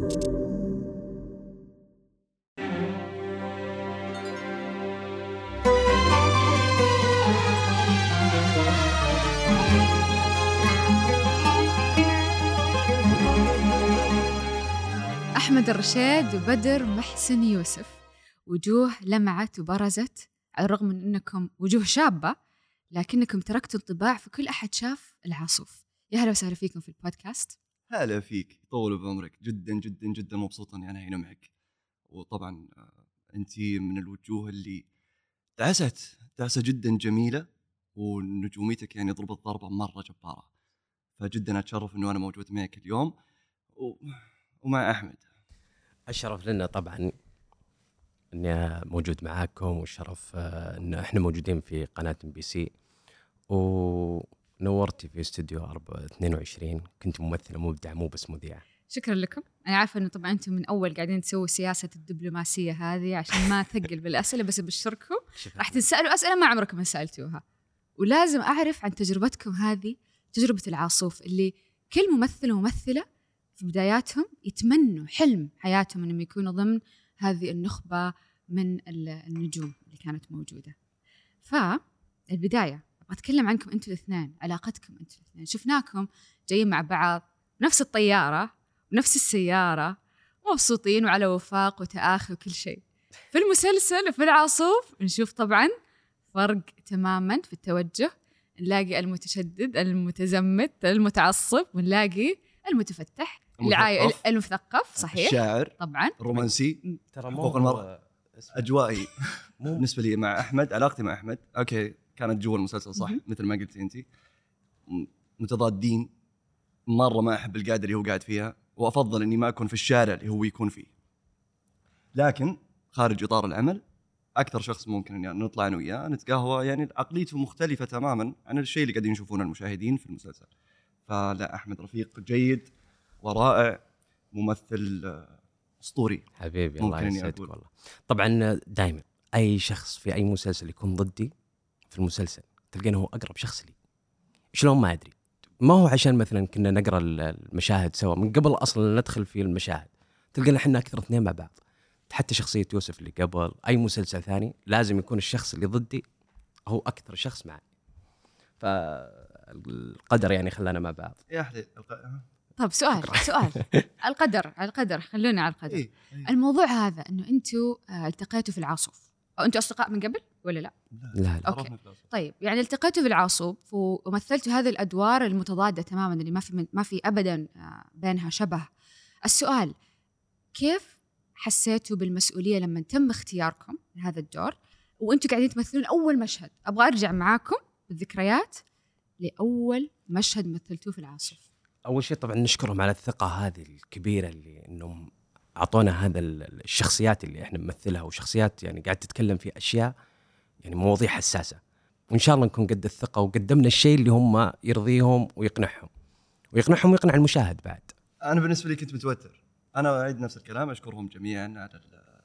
أحمد الرشيد وبدر محسن يوسف. وجوه لمعت وبرزت على الرغم من أنكم وجوه شابة لكنكم تركتوا انطباع في كل أحد شاف العاصوف. يا هلا وسهلا فيكم في البودكاست. هلا فيك. طول بعمرك. جدا جدا جدا مبسوط اني أنا هنا معك. وطبعا آه، انت من الوجوه اللي دعست دعسة جدا جميلة ونجوميتك يعني ضربت ضربة مرة جبارة. فجدا أتشرف إنه أنا موجود معك اليوم. و... ومع أحمد. الشرف لنا طبعا إني موجود معاكم والشرف آه، ان إحنا موجودين في قناة MBC ونورتي في استوديو 22 كنت ممثلة مبدعة مو بس مذيعة. شكرا لكم. أنا عارفة أنه طبعا أنتم من أول قاعدين تسووا سياسة الدبلوماسية هذه عشان ما ثقل بالأسئلة بس أبشركم. راح تنسألوا أسئلة ما عمركم سألتوها. ولازم أعرف عن تجربتكم هذه تجربة العاصوف اللي كل ممثل وممثلة في بداياتهم يتمنوا حلم حياتهم أنهم يكونوا ضمن هذه النخبة من ال- النجوم اللي كانت موجودة. فالبداية. أتكلم عنكم أنتوا الاثنين علاقتكم أنتوا الاثنين. شفناكم جايين مع بعض نفس الطيارة ونفس السيارة مبسوطين وعلى وفاق وتآخي وكل شيء. في المسلسل وفي العاصوف نشوف طبعا فرق تماما في التوجه. نلاقي المتشدد المتزمت المتعصب ونلاقي المتفتح اللي عاي... المثقف. المثقف صحيح؟ الشاعر. طبعا. الرومانسي ترى المرأة. أجوائي. مو. بالنسبة لي مع أحمد علاقتي مع أحمد. أوكي. كانت جوا المسلسل صح. مثل ما قلتي انت. متضادين. مرة ما أحب القعده اللي هو قاعد فيها وأفضل إني ما أكون في الشارع اللي هو يكون فيه. لكن خارج إطار العمل أكثر شخص ممكن إني نطلع أنا وياه نتقهوى يعني عقليته مختلفة تماما عن الشيء اللي قاعدين يشوفونه المشاهدين في المسلسل. فلا أحمد رفيق جيد ورائع ممثل آه، أسطوري. حبيبي الله يسعدك. والله. طبعا دائما أي شخص في أي مسلسل يكون ضدي في المسلسل تلقينه هو أقرب شخص لي. شلون ما أدري. ما هو عشان مثلا كنا نقرأ ال- المشاهد سوا من قبل أصلا ندخل في المشاهد. تلقينا إحنا أكثر اثنين مع بعض. حتى شخصية يوسف اللي قبل أي مسلسل ثاني لازم يكون الشخص اللي ضدي هو أكثر شخص معي. فالقدر يعني خلانا مع بعض. يا الق- طب سؤال سؤال. القدر على القدر خلونا على القدر. إيه، إيه. الموضوع هذا إنه أنتوا آه، التقيتوا في العاصوف أنتوا أصدقاء من قبل ولا لا؟ لا لا الأصل. طيب يعني التقيتوا في العاصوف ومثلتوا هذه الأدوار المتضادة تماما اللي ما في ما في ابدا آه، بينها شبه. السؤال كيف حسيتوا بالمسؤولية لما تم اختياركم لهذا الدور وأنتوا قاعدين تمثلون أول مشهد، أبغى أرجع معاكم بالذكريات لأول مشهد مثلتوه في العاصف. أول شيء طبعا نشكرهم على الثقة هذه الكبيرة اللي إنهم أعطونا هذا ال- الشخصيات اللي إحنا نمثلها وشخصيات يعني قاعد تتكلم في أشياء يعني مواضيع حساسة. وإن شاء الله نكون قد الثقة وقدمنا الشيء اللي هم يرضيهم ويقنعهم. ويقنعهم ويقنع المشاهد بعد. أنا بالنسبة لي كنت متوتر. أنا أعيد نفس الكلام أشكرهم جميعا على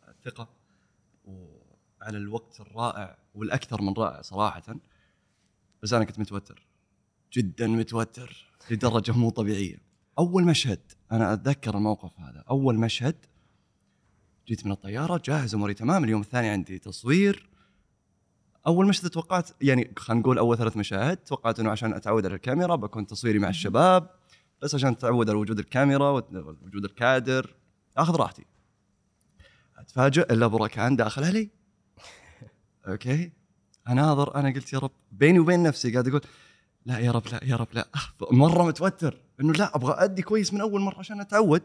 الثقة وعلى الوقت الرائع والأكثر من رائع صراحة. بس أنا كنت متوتر. جدا متوتر لدرجة مو طبيعية. أول مشهد. أنا أتذكر الموقف هذا. أول مشهد جيت من الطيارة جاهز أموري تمام اليوم الثاني عندي تصوير. أول مشهد توقعت يعني خلينا نقول أول ثلاث مشاهد توقعت إنه عشان أتعود على الكاميرا بكون تصويري مع الشباب بس عشان اتعود على وجود الكاميرا ووجود الكادر آخذ راحتي. أتفاجئ إلا بركان داخل علي. أوكي. أناظر أنا قلت يا رب بيني وبين نفسي قاعد أقول لا يا رب لا يا رب لا. مرة متوتر. إنه لا أبغى أأدي كويس من أول مرة عشان أتعود.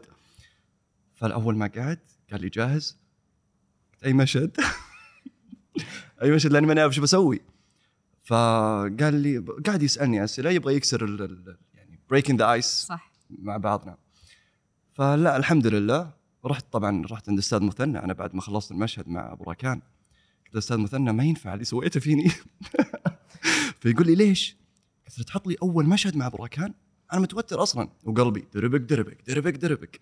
فالأول ما قعد قال لي جاهز. قلت أي مشهد؟ أي مشهد؟ لأني ماني عارف شو بسوي. فقال لي قاعد يسألني أسئلة يبغى يكسر ال- ال- يعني breaking the ice صح. مع بعضنا. فلا الحمد لله. رحت طبعا رحت عند أستاذ مثنى. أنا بعد ما خلصت المشهد مع أبو راكان. قلت أستاذ مثنى ما ينفع اللي سويته فيني. فيقول لي ليش؟ قلت له تحط لي أول مشهد مع أبو راكان؟ أنا متوتر أصلا وقلبي دربك دربك دربك دربك.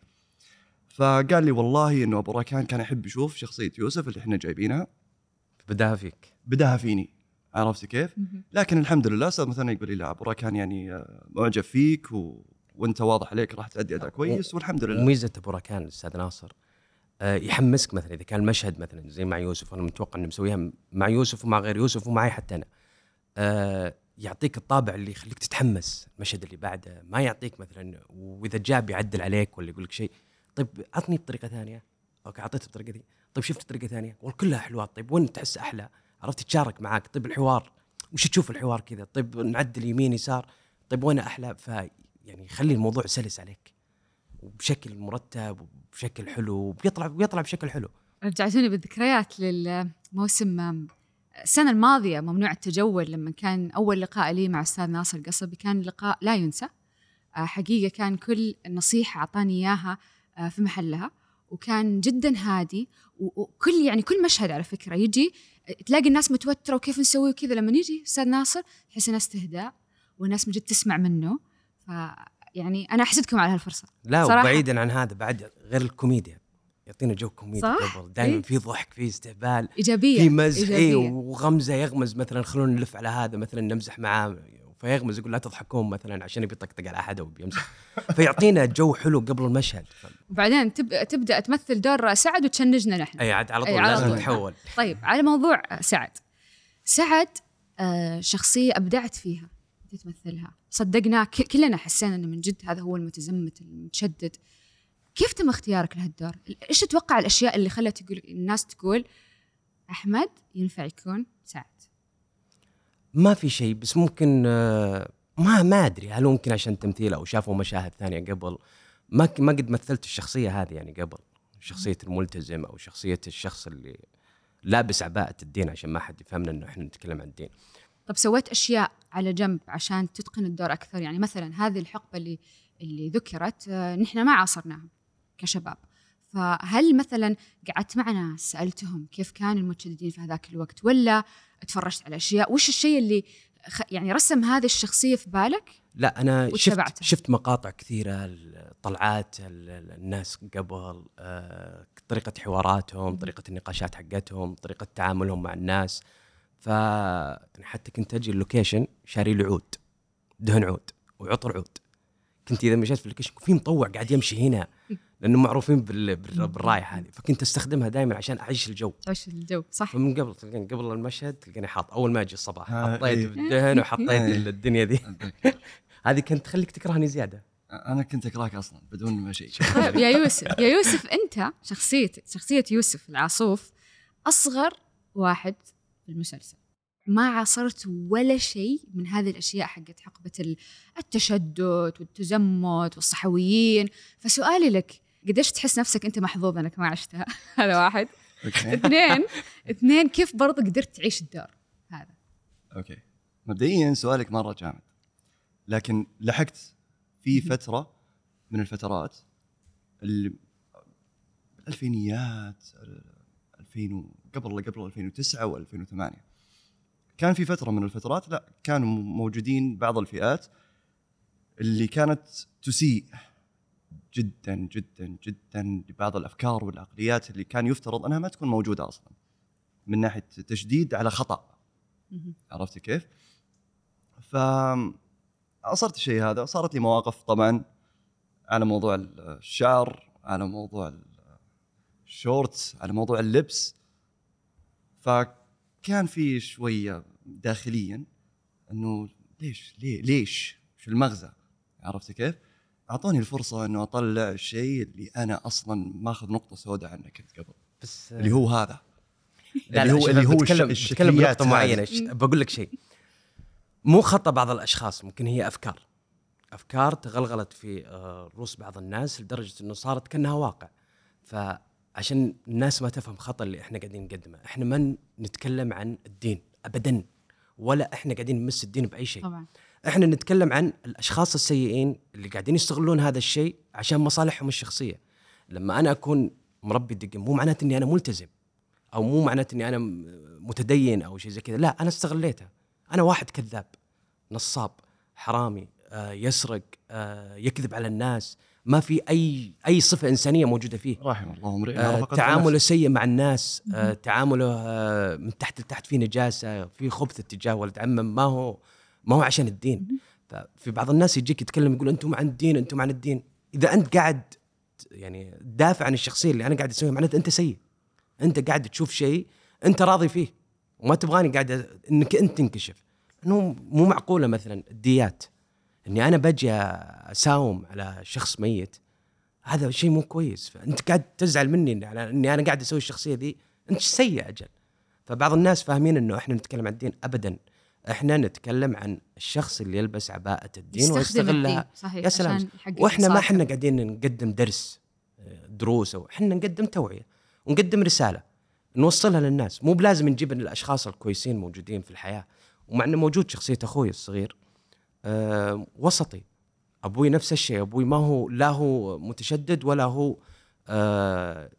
فقال لي والله إنه أبو راكان كان يحب يشوف شخصية يوسف اللي إحنا جايبينها. بداها فيك. بداها فيني. عرفت كيف؟ لكن الحمد لله أستاذ مثلا يقول لي لا أبو راكان يعني آه، معجب فيك و... وأنت واضح عليك راح تأدي أداء كويس والحمد لله. وميزة أبو ركان الاستاذ ناصر آه، يحمسك مثلا إذا كان المشهد مثلا زي مع يوسف أنا متوقع انه مسويها مع يوسف ومع غير يوسف ومعي حتى أنا. آه، يعطيك الطابع اللي يخليك تتحمس المشهد اللي بعده ما يعطيك مثلا وإذا جاء بيعدل عليك ولا يقول لك شيء. طيب عطني بطريقة ثانية. أوكي أعطيته بطريقة دي طيب شفت طريقه ثانية؟ وكلها حلوات. طيب وين تحس أحلى؟ عرفت تشارك معاك. طيب الحوار وش تشوف الحوار كذا؟ طيب نعدل يمين يسار. طيب وين أحلى؟ ف يعني يخلي الموضوع سلس عليك. وبشكل مرتب وبشكل حلو وبيطلع بيطلع بشكل حلو. رجعتوني بالذكريات للموسم السنة الماضية ممنوع التجول لما كان أول لقاء لي مع أستاذ ناصر القصبي كان لقاء لا ينسى. آه، حقيقة كان كل نصيحة أعطاني إياها آه، في محلها وكان جدا هادي وكل يعني كل مشهد على فكرة يجي تلاقي الناس متوترة وكيف نسوي وكذا. لما يجي أستاذ ناصر تحس الناس استهدأت والناس من جد تسمع منه. ف يعني أنا أحسدكم على هالفرصة. لا صراحة. وبعيدا عن هذا بعد غير الكوميديا. يعطينا جو كوميدي قبل. دائما إيه؟ في ضحك في استهبال إيجابية في مزح اي وغمزة يغمز مثلا خلونا نلف على هذا مثلا نمزح معاه فيغمز يقول لا تضحكون مثلا عشان يبي يطقطق على أحد أو بيمزح. فيعطينا جو حلو قبل المشهد. وبعدين تب... تبدأ تمثل دور سعد وتشنجنا نحن. اي عاد على طول لازم نتحول. طيب على موضوع سعد. سعد آه شخصية أبدعت فيها تمثلها. صدقنا كلنا حسينا إنه من جد هذا هو المتزمت المتشدد. كيف تم اختيارك لهالدور؟ إيش تتوقع الأشياء اللي خلت تقول الناس تقول أحمد ينفع يكون سعد؟ ما في شيء بس ممكن آه، ما ما أدري هل ممكن عشان تمثيل أو شافوا مشاهد ثانية قبل ما ما قد مثلت الشخصية هذه يعني قبل شخصية الملتزم أو شخصية الشخص اللي لابس عباءة الدين عشان ما حد يفهمنا إنه إحنا نتكلم عن الدين. طب سويت أشياء على جنب عشان تتقن الدور أكثر يعني مثلا هذه الحقبة اللي اللي ذكرت آه، نحن ما عاصرناها كشباب. فهل مثلا قعدت مع ناس سألتهم كيف كانوا المتشددين في هذاك الوقت ولا تفرجت على أشياء؟ وش الشيء اللي يعني رسم هذه الشخصية في بالك؟ لا أنا شفت شفت مقاطع كثيرة طلعات الناس قبل آه، طريقة حواراتهم طريقة النقاشات حقتهم طريقة تعاملهم مع الناس. ف يعني حتى كنت أجي ال location شاري له عود دهن عود وعطر عود. كنت إذا مشيت في ال location في مطوع قاعد يمشي هنا لأنه معروفين بالريحة هذه. فكنت أستخدمها دائما عشان أعيش الجو. تعيش الجو صح. فمن قبل تلقين قبل المشهد تلقاني حاط أول ما أجي الصباح آه، حطيت إيه. الدهن وحطيت إيه. الدنيا دي. هذه كنت تخليك تكرهني زيادة. أنا كنت أكرهك أصلا بدون ما شيء. طيب يا يوسف يا يوسف أنت شخصيتك شخصية يوسف العاصوف أصغر واحد في المسلسل. ما عاصرت ولا شيء من هذه الأشياء حقت حقبة التشدد والتزمت والصحويين. فسؤالي لك قديش تحس نفسك أنت محظوظ أنك ما عشتها؟ هذا واحد. اثنين اثنين كيف برضه قدرت تعيش الدور هذا؟ أوكي. مبدئيا سؤالك مرة جامد لكن لحقت في فترة من الفترات الألفينيات 2000 قبل قبل 2009 و2008 كان في فترة من الفترات لا كانوا موجودين بعض الفئات اللي كانت تسيء جدا جدا جدا لبعض الأفكار والعقليات اللي كان يفترض أنها ما تكون موجودة أصلا من ناحية تشديد على خطأ. عرفت كيف؟ ف عصرت الشيء هذا صارت لي مواقف طبعا على موضوع الشعر على موضوع الشورتس على موضوع اللبس. فكان في شوية داخليا إنه ليش؟ ليه؟ ليش؟ شو المغزى؟ عرفت كيف؟ أعطوني الفرصة إنه أطلع الشيء اللي أنا أصلا ماخذ نقطة سوداء عنه كنت قبل. بس اللي هو هذا. لا اللي هو اللي هو بتكلم, بتكلم بنقطة معينة. بقول لك شيء. مو خطا بعض الأشخاص ممكن هي أفكار. أفكار تغلغلت في آه، رؤوس بعض الناس لدرجة إنه صارت كأنها واقع. فعشان الناس ما تفهم خطأ اللي إحنا قاعدين نقدمه إحنا ما نتكلم عن الدين ابدا. ولا إحنا قاعدين نمس الدين بأي شيء. طبعا. إحنا نتكلم عن الأشخاص السيئين اللي قاعدين يستغلون هذا الشيء عشان مصالحهم الشخصية. لما أنا أكون مربي دقن مو معناته إني أنا ملتزم أو مو معناته إني أنا متدين أو شيء زي كذا. لا أنا استغليتها أنا واحد كذاب نصاب حرامي آه يسرق آه يكذب على الناس ما في أي أي صفة إنسانية موجودة فيه. رحم الله امرئ آه تعامله سيء مع الناس آه تعامله آه من تحت لتحت في نجاسة في خبث اتجاه ولد عمه. ما هو ما هو عشان الدين. ففي بعض الناس يجيك يتكلم يقول أنتم عن الدين أنتم عن الدين. إذا أنت قاعد يعني تدافع عن الشخصية اللي أنا قاعد أسويها معناته أنت سيء. أنت قاعد تشوف شيء أنت راضي فيه. وما تبغاني قاعد إنك أنت تنكشف. إنه مو معقولة مثلا الديات. إني أنا بجي أساوم على شخص ميت هذا شيء مو كويس. فانت قاعد تزعل مني على إني أنا قاعد أسوي الشخصية ذي أنت سيء أجل. فبعض الناس فاهمين إنه إحنا نتكلم عن الدين ابدا. إحنا نتكلم عن الشخص اللي يلبس عباءة الدين ويستغلها. صحيح يا سلام. وإحنا ما. إحنا قاعدين نقدم درس دروس أو إحنا نقدم توعية ونقدم رسالة نوصلها للناس. مو بلازم نجيب الأشخاص الكويسين موجودين في الحياة ومع إنه موجود شخصية أخوي الصغير. وسطي. أبوي نفس الشيء. أبوي ما هو لا هو متشدد ولا هو أه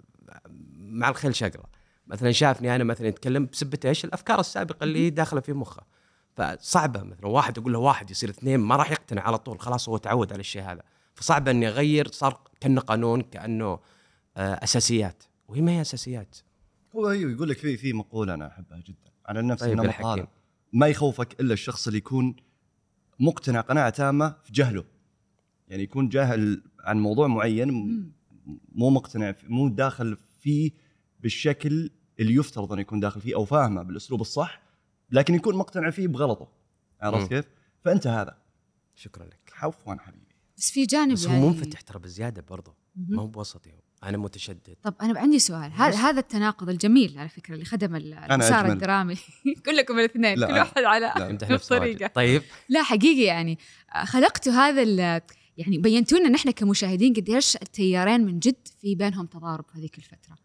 مع الخيل شقرة. مثلا شافني أنا مثلا يتكلم بسبة إيش؟ الأفكار السابقة اللي داخلة في مخه. فصعبة مثلا واحد أقول له واحد يصير اثنين ما راح يقتنع على طول. خلاص هو تعود على الشيء هذا. فصعب إني أغير صار كأنه قانون كأنه آه، أساسيات. وهي ما هي أساسيات. هو أيوه يقول لك في في مقولة أنا أحبها جدا. على نفس طيب ما يخوفك إلا الشخص اللي يكون مقتنع قناعة تامة في جهله. يعني يكون جاهل عن موضوع معين مو مقتنع في- مو داخل فيه بالشكل اللي يفترض انه يكون داخل فيه أو فاهمه بالأسلوب الصح لكن يكون مقتنع فيه بغلطه. عرفت كيف؟ فأنت هذا. شكرا لك. عفوا حبيبي. بس في جانب بس هو يعني منفتح ترى بزيادة برضه. ما هو بوسطي أنا متشدد. طب أنا عندي سؤال. هذا هذا التناقض الجميل على فكرة اللي خدم ال- المسار. الدرامي كلكم الاثنين لا، كل واحد على. طريقة. طيب. لا حقيقي يعني آه، خلقتوا هذا ال- يعني بينتوا لنا نحن كمشاهدين قديش التيارين من جد في بينهم تضارب في هذيك الفترة.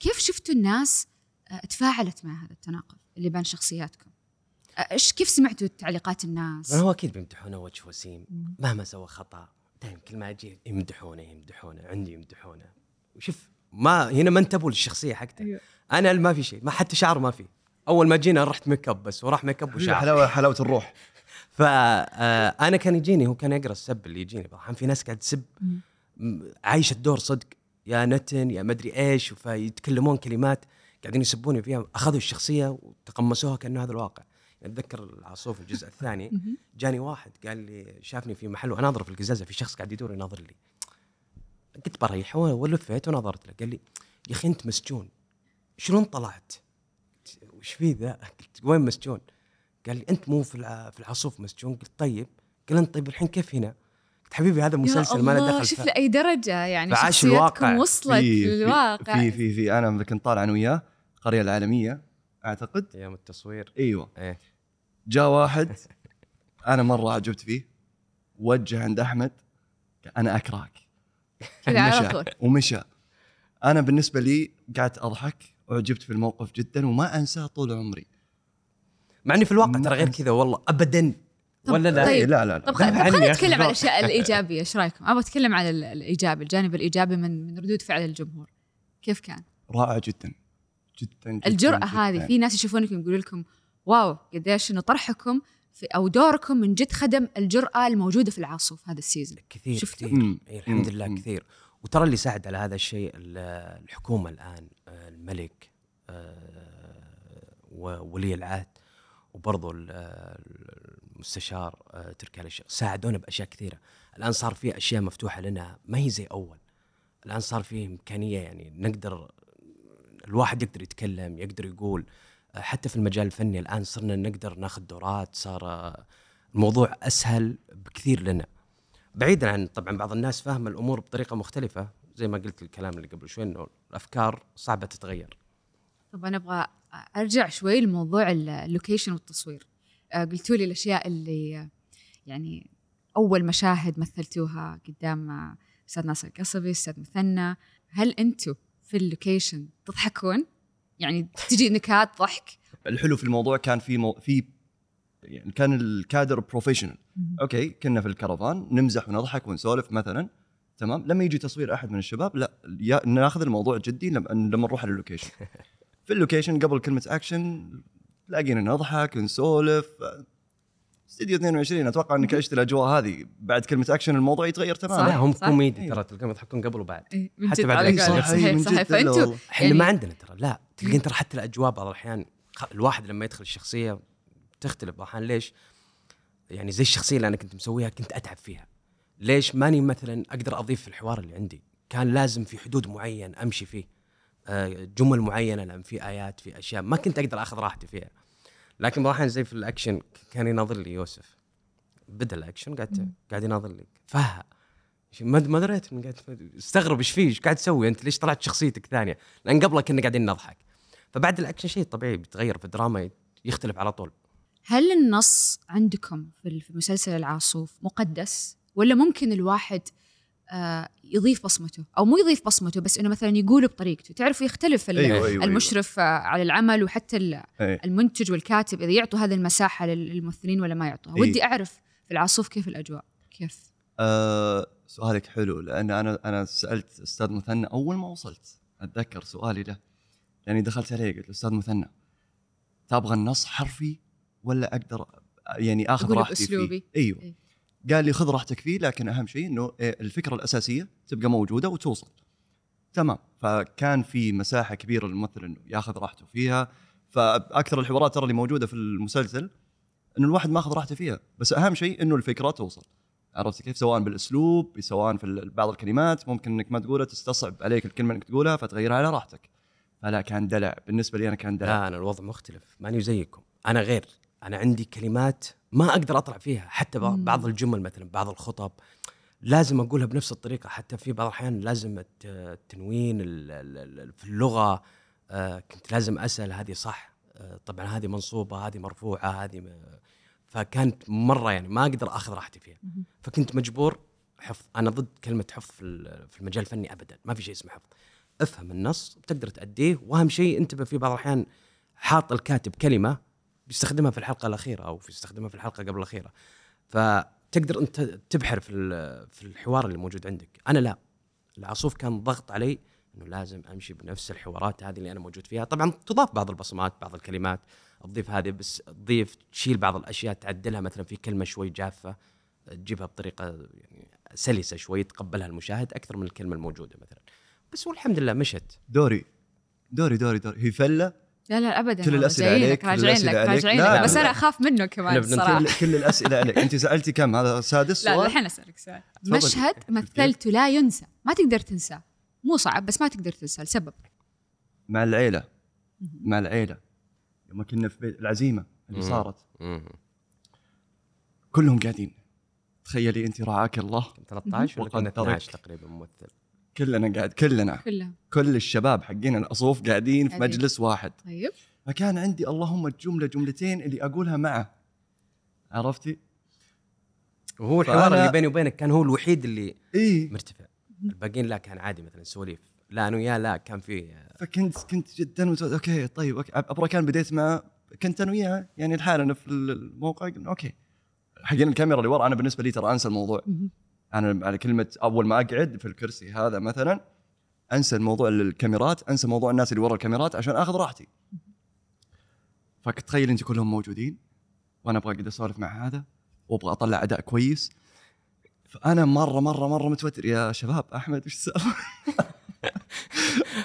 كيف شفتوا الناس آه، تفاعلت مع هذا التناقض اللي بين شخصياتكم؟ آه، إيش كيف سمعتوا تعليقات الناس؟ هو أكيد بيمدحونه وجه وسيم. مهما سوى خطأ دائما كل ما أجي يمدحونه يمدحونه عندي يمدحونه. وشوف ما هنا ما انتبهوا للشخصية حقته. أيوه. أنا ما في شيء ما حتى شعر ما في. أول ما جينا رحت ميك أب بس وراح ميك أب وشعر. حلاوه حلاوة الروح. فانا كان يجيني هو كان يقرأ السب اللي يجيني. بعض في ناس قاعد تسب عايشة الدور صدق. يا نتن يا مدري إيش فيتكلمون كلمات قاعدين يسبوني فيها. أخذوا الشخصية وتقمصوها كأنه هذا الواقع. يعني أتذكر العاصوف الجزء الثاني. جاني واحد قال لي شافني في محل واناظر في القزازة في شخص قاعد يدور يناظر لي. قلت بريح ولفيت ونظرت له قال لي يا أخي أنت مسجون شلون طلعت؟ قلت وش في ذا؟ قلت وين مسجون؟ قال لي أنت مو في في العاصوف مسجون قلت طيب قال أنت طيب الحين كيف هنا؟ قلت حبيبي هذا مسلسل ما له دخل شوف. لاي درجة يعني فعاش الواقع. وصلت للواقع في في في أنا كنت طالع أنا وياه القريه العالمية أعتقد أيام التصوير أيوه إيه جاء واحد أنا مرة عجبت فيه وجه عند أحمد قال أنا أكرهك كذا على ومشى طول. ومشى أنا بالنسبة لي قعدت أضحك أعجبت في الموقف جدا وما أنساه طول عمري مع إني في الواقع ترى غير. كذا والله ابدا طب ولا لا طيب. إيه، لا لا لا طب خلينا نتكلم عن شلون؟ الأشياء الإيجابية إيش رأيكم؟ أبغى أتكلم عن ال- الإيجابي الجانب الإيجابي من من ردود فعل الجمهور كيف كان؟ رائع جدا جدا, جداً الجرأة جداً. هذه في ناس يشوفونكم يقولوا لكم واو قديش إنه طرحكم أو دوركم من جد خدم الجرأة الموجودة في العاصف هذا ال season كثير شفتوا؟ كثير مم. الحمد. لله مم. كثير وترى اللي ساعد على هذا الشيء ال- الحكومة الآن آه، الملك آه، وولي العهد وبرضو ال- المستشار آه، تركي آل الشيخ ساعدونا بأشياء كثيرة الآن صار في أشياء مفتوحة لنا ما هي زي أول الآن صار في إمكانية يعني نقدر الواحد يقدر يتكلم يقدر يقول آه، حتى في المجال الفني الآن صرنا نقدر ناخذ دورات صار الموضوع أسهل بكثير لنا. بعيدا عن طبعا بعض الناس فاهمة الأمور بطريقة مختلفة زي ما قلت الكلام اللي قبل شوي إنه الأفكار صعبة تتغير. طب أنا أبغى أرجع شوي لموضوع ال- ال location والتصوير. آه، قلتوا لي الأشياء اللي يعني أول مشاهد مثلتوها قدام آه، أستاذ ناصر القصبي أستاذ مثنى. هل أنتم في ال location تضحكون؟ يعني تجي نكات ضحك الحلو في الموضوع كان في مو... في يعني كان الكادر professional okay كنا في الكرفان نمزح ونضحك ونسولف مثلا تمام؟ لما يجي تصوير أحد من الشباب لا يا ناخذ الموضوع جدي لما, لما نروح على ال location في ال location قبل كلمة اكشن تلاقينا نضحك نسولف استديو 22 أتوقع إنك عشت الأجواء هذه بعد كلمة أكشن الموضوع يتغير. تماما لا هم صح. كوميدي أيوه. ترى تلقاهم يضحكون قبل وبعد إيه، حتى بعد. قولك. صحيح، صحيح صحيح فأنتوا والله. إحنا يعني- ما عندنا ترى لا تلقين ترى حتى الأجواء بعض الأحيان الواحد لما يدخل الشخصية تختلف أحيانا ليش؟ يعني زي الشخصية اللي أنا كنت مسويها كنت أتعب فيها ليش ماني مثلا أقدر أضيف في الحوار اللي عندي كان لازم في حدود معين أمشي فيه آه، جمل معينة لأن في آيات في أشياء ما كنت أقدر أخذ راحتي فيها لكن الأحيان زي في الأكشن. كان يناظر لي يوسف. بدأ الأكشن قاعد قاعد يناظر لي. فها ما ما دريت. من قاعد استغرب إيش فيه إيش قاعد تسوي أنت؟ ليش طلعت شخصيتك ثانية؟ لأن قبله كنا قاعدين نضحك. فبعد الأكشن شيء طبيعي بيتغير في الدراما يختلف على طول. هل النص عندكم في مسلسل العاصوف مقدس؟ ولا ممكن الواحد يضيف بصمته أو مو يضيف بصمته بس إنه مثلا يقوله بطريقته تعرف يختلف ال- أيوة أيوة المشرف آه، على العمل وحتى أيوة. المنتج والكاتب إذا يعطوا هذه المساحة لل- للممثلين ولا ما يعطوها إيه. ودي أعرف في العاصوف كيف الأجواء كيف آه سؤالك حلو لأن أنا أنا سألت أستاذ مثنى أول ما وصلت أتذكر سؤالي له يعني دخلت عليه قلت له أستاذ مثنى تبغى النص حرفي ولا أقدر يعني آخذ راحتي فيه. أيوه إيه. قال لي خذ راحتك فيه لكن أهم شيء إنه إيه، الفكرة الأساسية تبقى موجودة وتوصل. تمام. فكان في مساحة كبيرة للممثل إنه ياخذ راحته فيها. فأكثر الحوارات ترى اللي موجودة في المسلسل إنه الواحد ماخذ راحته فيها. بس أهم شيء إنه الفكرة توصل. عرفت كيف؟ سواء بالأسلوب سواء في بعض الكلمات ممكن إنك ما تقولها تستصعب عليك الكلمة إنك تقولها فتغيرها على راحتك. فلا كان دلع. بالنسبة لي أنا كان دلع. لا أنا الوضع مختلف. ماني زيكم. أنا غير. أنا عندي كلمات ما أقدر أطلع فيها. حتى بعض, الجمل مثلا بعض الخطب لازم أقولها بنفس الطريقة. حتى في بعض الأحيان لازم الت- التنوين ال- ال- ال- في اللغة. آه، كنت لازم أسأل هذه صح. آه، طبعا هذه منصوبة هذه مرفوعة هذه م- فكانت مرة يعني ما أقدر أخذ راحتي فيها. فكنت مجبور حفظ أنا ضد كلمة حفظ في ال- في المجال الفني ابدا. ما في شيء اسمه حفظ. افهم النص بتقدر تأديه. وأهم شيء انتبه في بعض الأحيان حاط الكاتب كلمة بيستخدمها في الحلقة الأخيرة أو بيستخدمها في الحلقة قبل الأخيرة. فتقدر أنت تبحر في في الحوار اللي موجود عندك. أنا لا. العصوف كان ضغط علي إنه لازم أمشي بنفس الحوارات هذه اللي أنا موجود فيها. طبعا تضاف بعض البصمات بعض الكلمات تضيف هذه بس تضيف تشيل بعض الأشياء تعدلها مثلا في كلمة شوي جافة تجيبها بطريقة يعني سلسة شوي يتقبلها المشاهد أكثر من الكلمة الموجودة مثلا. بس والحمد لله مشت. دوري. دوري دوري دوري. هي فلة لا لا ابدا. كل الأسئلة جايينك، عليك، كل راجعين لك. راجعين لا، لك بس. أنا أخاف منه كمان الصراحه كل, كل الأسئلة عليك. أنت سألتي كم؟ هذا سادس لا الحين أسألك سؤال. مشهد مثلته لا ينسى. ما تقدر تنساه. مو صعب بس ما تقدر تنساه لسبب. مع العيلة. مع العيلة. لما كنا في بيت العزيمة اللي. صارت. كلهم قاعدين. تخيلي أنت رعاك الله. 13 ولا كنا وقدرك. 12 تقريبا ممثل. كلنا قاعد كلنا. كلها كل الشباب حقين الأصوف قاعدين في. مجلس واحد. طيب. فكان عندي اللهم جملة جملتين اللي أقولها معه. عرفتي؟ وهو الحوار فأنا- اللي بيني وبينك كان هو الوحيد اللي إي. مرتفع. الباقيين لا كان عادي مثلا سواليف. لا أنا وياه لا كان في فكنت كنت جدا متوتر أوكي طيب أوكي. أبرا كان بديت مع كنت أنا وياه يعني لحالنا في الموقع قلنا أوكي. حقين الكاميرا اللي ورا أنا بالنسبة لي ترى أنسى الموضوع. أنا على كلمة أول ما أقعد في الكرسي هذا مثلا أنسى الموضوع الكاميرات أنسى موضوع الناس اللي ورا الكاميرات عشان آخذ راحتي. فتخيل أنت كلهم موجودين وأنا أبغى اقعد أسولف مع هذا وأبغى أطلع أداء كويس. فأنا مرة مرة مرة متوتر. يا شباب أحمد وش السالفة؟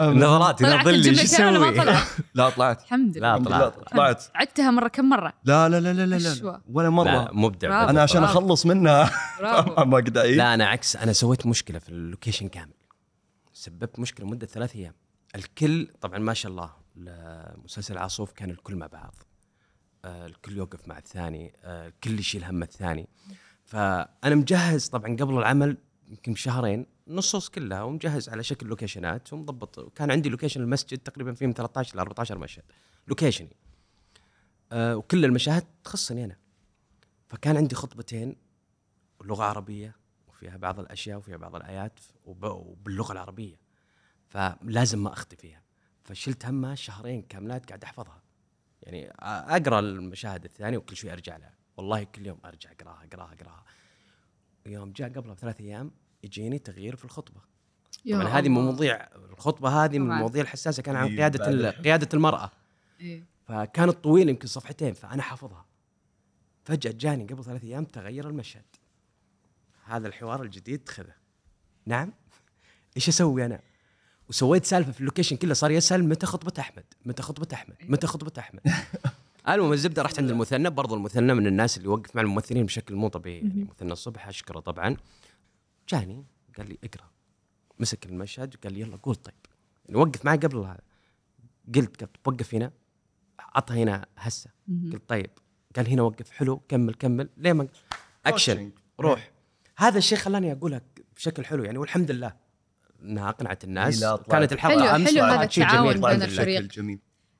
النظرات اذا طلعت ظلي ما أسوي؟ لا طلعت. الحمد لا، لله. الحمد طلعت. طلعت عدتها مرة كم مرة؟ لا لا لا لا لا. لا. ولا لا مره مبدع. أنا عشان. أخلص منها. ما أقدر أعيد. لا أنا عكس. أنا سويت مشكلة في ال location كامل. سببت مشكلة مدة ثلاث أيام. الكل طبعا ما شاء الله مسلسل عاصوف كان الكل مع بعض. آه، الكل يوقف مع الثاني. آه، الكل يشيل هم الثاني. فأنا مجهز طبعا قبل العمل يمكن بشهرين نصوص كلها ومجهز على شكل location ات ومضبط. وكان عندي location المسجد تقريبا فيه من 13 ل 14 مشهد. location ي. آه، وكل المشاهد تخصني أنا. فكان عندي خطبتين لغة عربية وفيها بعض الأشياء وفيها بعض الآيات وب- وباللغة العربية. فلازم ما أخطي فيها. فشلت همها شهرين كاملات قاعد أحفظها. يعني أقرأ المشاهد الثانية وكل شوي أرجع لها. والله كل يوم أرجع أقراها أقراها أقراها. يوم جاء قبلها بثلاث أيام يجيني تغيير في الخطبة. يا طبعا هذه من. مواضيع الخطبة هذه من. المواضيع الحساسة كان عن طيب، قيادة. قيادة المرأة. إيه. فكانت طويله يمكن صفحتين فأنا حافظها. فجأة جاني قبل ثلاث أيام تغير المشهد. هذا الحوار الجديد خذه. نعم. إيش أسوي أنا؟ وسويت سالفة في اللوكيشن كله صار يسأل متى خطبة أحمد متى خطبة أحمد متى خطبة أحمد. المهم الزبدة رحت عند المثنى برضو المثنى من الناس اللي يوقف مع الممثلين بشكل مو طبيعي. يعني مثنى الصبح أشكره طبعا. جاني قال لي اقرأ. مسك المشهد قال لي يلا قول طيب. يعني وقف معي قبل هذا قلت قلت وقف هنا عطها هنا هسه. قلت طيب. قال هنا وقف حلو كمل كمل. ليه ما أكشن. روح. هذا الشيء خلاني اقولها بشكل حلو. يعني والحمد لله إنها أقنعت الناس. كانت الحلقة حلو- أمس حلو هذا شيء التعاون جميل. بين الفريق. لله. بشكل جميل.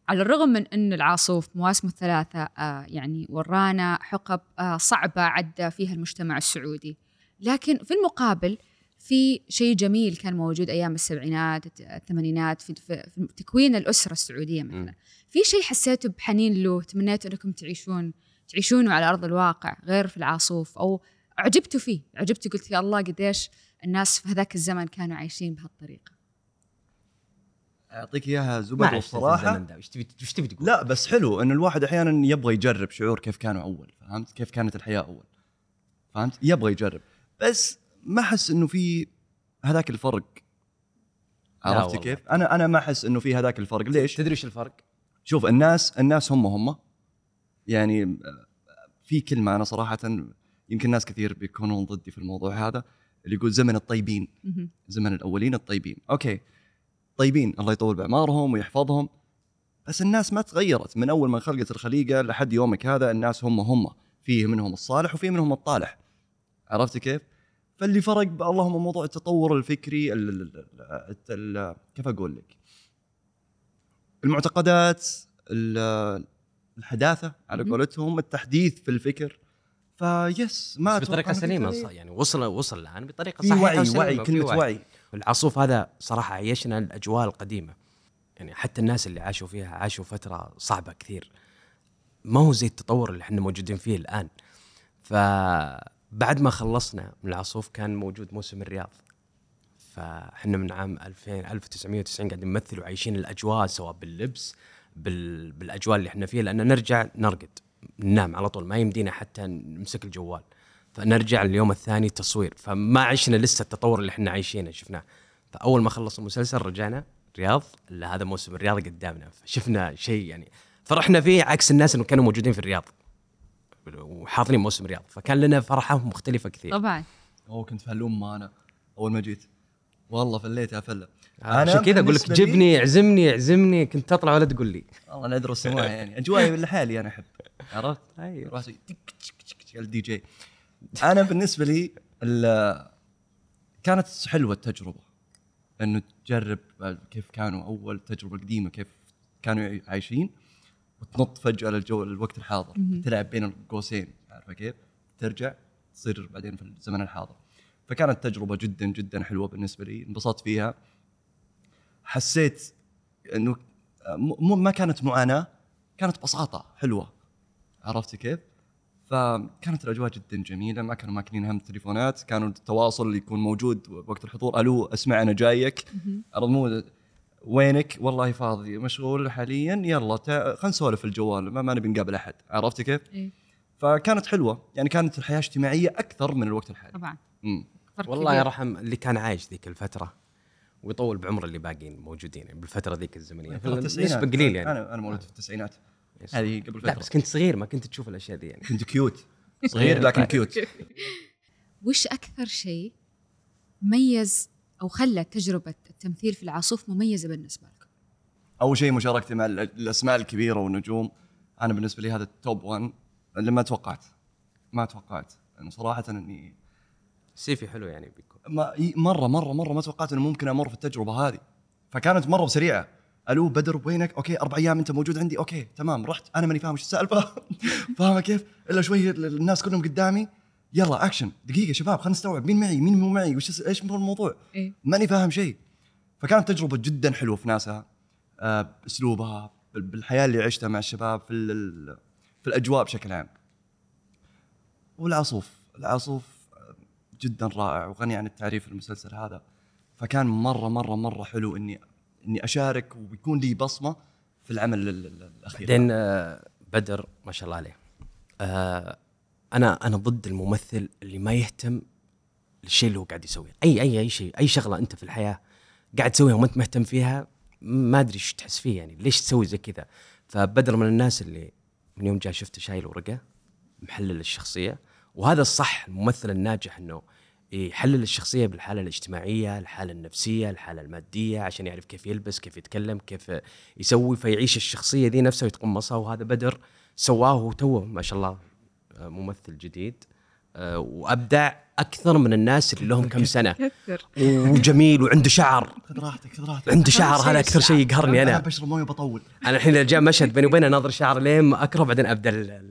على الرغم من أن العاصوف مواسمه الثلاثة آه يعني ورانا حقب آه صعبة عدى فيها المجتمع السعودي. لكن في المقابل في شيء جميل كان موجود أيام السبعينات الثمانينات في, في, تكوين الأسرة السعودية مثلا. في شيء حسيتوا بحنين له تمنيتوا أنكم تعيشون تعيشونه على أرض الواقع غير في العاصوف أو عجبتوا فيه. عجبتوا قلت يا الله قديش الناس في هذاك الزمن كانوا عايشين بهالطريقة. أعطيك إياها زبد والصراحه وش تبي وش تبي تقول؟ لا بس حلو إن الواحد أحيانا يبغى يجرب شعور كيف كانوا أول فهمت؟ كيف كانت الحياة أول فهمت؟ يبغى يجرب. بس ما أحس إنه في هذاك الفرق. لا عرفت والله. كيف؟ أنا أنا ما أحس إنه في هذاك الفرق. ليش؟ تدري إيش الفرق؟ شوف الناس الناس هم هم. يعني في كلمة أنا صراحة يمكن ناس كثير بيكونون ضدي في الموضوع هذا اللي يقول زمن الطيبين. زمن الأولين الطيبين. أوكي. طيبين الله يطول باعمارهم ويحفظهم. بس الناس ما تغيرت. من أول ما خلقت الخليقة لحد يومك هذا الناس هم هم. فيه منهم الصالح وفي منهم الطالح. عرفت كيف؟ فاللي فرق اللهم موضوع التطور الفكري ال ال ال ال كيف أقول لك؟ المعتقدات ال- الحداثة على. قولتهم التحديث في الفكر. فيس ما بطريقة سليمة يعني وصل وصل الآن بطريقة صحيحة وعي وعي كلمة وعي. العاصوف هذا صراحة عيشنا الأجواء القديمة. يعني حتى الناس اللي عاشوا فيها عاشوا فترة صعبة كثير. ما هو زي التطور اللي إحنا موجودين فيه الآن. فبعد ما خلصنا من العاصوف كان موجود موسم الرياض. فإحنا من عام 2000 1990 قاعدين نمثل وعايشين الأجواء سواء باللبس بال... بالأجواء اللي إحنا فيها لأن نرجع نرقد ننام على طول ما يمدينا حتى نمسك الجوال. فنرجع اليوم الثاني تصوير. فما عشنا لسه التطور اللي إحنا عايشينه شفناه. فأول ما خلص المسلسل رجعنا رياض لا هذا موسم الرياض قدامنا. فشفنا شيء يعني فرحنا فيه عكس الناس اللي كانوا موجودين في الرياض. وحاضرين موسم الرياض فكان لنا فرحة مختلفة كثير. طبعا. أوه كنت في ما أنا أول ما جيت. والله فليت يا فلة. عشان كذا أقول لك جبني اعزمني اعزمني كنت تطلع ولا تقول لي. والله العذر السماع يعني. اجوائي لحالي أنا أحب. عرفت؟ أيوه. أروح أسوي تك تك تك تك الدي جي. أنا بالنسبة لي ال- كانت حلوة التجربة. إنه تجرب كيف كانوا أول تجربة قديمة كيف كانوا عايشين وتنط فجأة للجو الوقت الحاضر. تلعب بين القوسين. عارفة كيف؟ ترجع تصير بعدين في الزمن الحاضر. فكانت تجربة جدا جدا حلوة بالنسبة لي. انبسطت فيها. حسيت إنه ما كانت معاناة كانت بساطة حلوة. عرفت كيف؟ فكانت الأجواء جدا جميلة. ما كانوا ماكلين هم التليفونات كانوا التواصل اللي يكون موجود وقت الحضور. ألو أسمع أنا جايك. مو وينك؟ والله فاضي مشغول حاليا. يلا تا- خلينا نسولف في الجوال ما, ما نبي نقابل أحد. عرفت كيف؟ إيه. فكانت حلوة يعني كانت الحياة اجتماعية أكثر من الوقت الحالي. طبعا. امم والله. يرحم اللي كان عايش ذيك الفترة ويطول بعمر اللي باقيين موجودين يعني بالفترة ذيك الزمنية. نسبة قليل يعني. أنا أنا مولود في التسعينات. هذه قبل لا فترة. بس كنت صغير ما كنت تشوف الأشياء دي يعني. كنت cute. صغير لكن cute. وش أكثر شيء ميز أو خلى تجربة التمثيل في العاصوف مميزة بالنسبة لكم؟ أول شيء مشاركتي مع ال- الأسماء الكبيرة والنجوم أنا بالنسبة لي هذا ال top 1 اللي ما توقعت ما توقعت. يعني صراحة إني CV حلو يعني بيكون. ما مرة مرة مرة ما توقعت إنه ممكن أمر في التجربة هذه. فكانت مرة سريعة. ألو بدر وينك؟ okay أربع أيام أنت موجود عندي؟ okay تمام رحت. أنا ماني فاهم إيش السالفة. فاهمة كيف؟ إلا شوي ال- الناس كلهم قدامي. يلا اكشن دقيقة شباب خلينا نستوعب. مين معي؟ مين مو معي؟ وش إيش هو الموضوع إيه؟ ماني فاهم شيء فكانت تجربة جدا حلوة في ناسها آه، بأسلوبها بال- بالحياة اللي عشتها مع الشباب في في الأجواء بشكل عام. والعاصوف العاصوف جدا رائع وغني عن التعريف المسلسل هذا. فكان مرة مرة مرة حلو إني إني أشارك ويكون لي بصمة في العمل ال- ال- الأخير. بعدين آه، بدر ما شاء الله عليه. آه، أنا أنا ضد الممثل اللي ما يهتم للشيء اللي هو قاعد يسويه. أي أي أي شيء أي شغلة أنت في الحياة قاعد تسويها وما أنت مهتم فيها ما أدري إيش تحس فيه يعني. ليش تسوي زي كذا؟ فبدر من الناس اللي من يوم جاء شفته شايل ورقة محلل الشخصية وهذا الصح الممثل الناجح إنه يحلل الشخصية بالحالة الاجتماعية، الحالة النفسية، الحالة المادية عشان يعرف كيف يلبس، كيف يتكلم، كيف يسوي فيعيش الشخصية دي نفسها ويتقمصها وهذا بدر سواه وتوه ما شاء الله. ممثل جديد آه، وأبدع أكثر من الناس اللي لهم كم سنة. كثر. وجميل وعنده شعر. خذ راحتك خذ راحتك. عنده شعر هذا أكثر شيء يقهرني أنا أنا. بشرب مويه وبطول. أنا الحين جاء مشهد بيني وبينه ناظر شعر لين ما أكره بعدين ابدا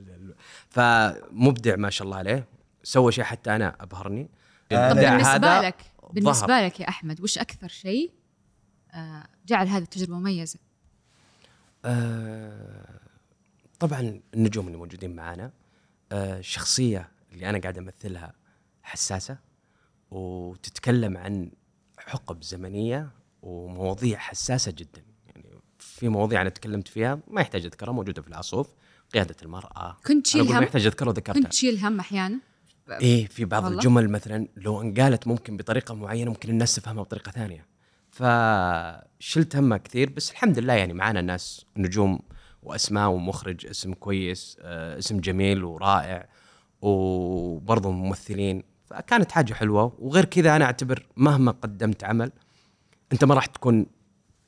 فمبدع ما شاء الله عليه. سوى شيء حتى أنا أبهرني. طب هذا لك ظهر. بالنسبة لك يا أحمد وش أكثر شيء آه، جعل هذه التجربة مميزة؟ آه، طبعا النجوم اللي موجودين معانا. الشخصيه اللي أنا قاعد أمثلها حساسة وتتكلم عن حقب زمنية ومواضيع حساسة جدا يعني في مواضيع أنا تكلمت فيها ما يحتاج أذكرها موجودة في العصوف قيادة المرأة كنت تشيل أقول ما هم؟ يحتاج أذكرها وذكرتها كنت تشيل هم أحيانا؟ إيه في بعض والله؟ الجمل مثلا لو انقالت ممكن بطريقة معينة ممكن الناس تفهمها بطريقة ثانية فشلت همها كثير بس الحمد لله يعني معانا ناس نجوم وأسماء ومخرج اسم كويس آه، اسم جميل ورائع وبرضه ممثلين. فكانت حاجة حلوة. وغير كذا أنا أعتبر مهما قدمت عمل أنت ما راح تكون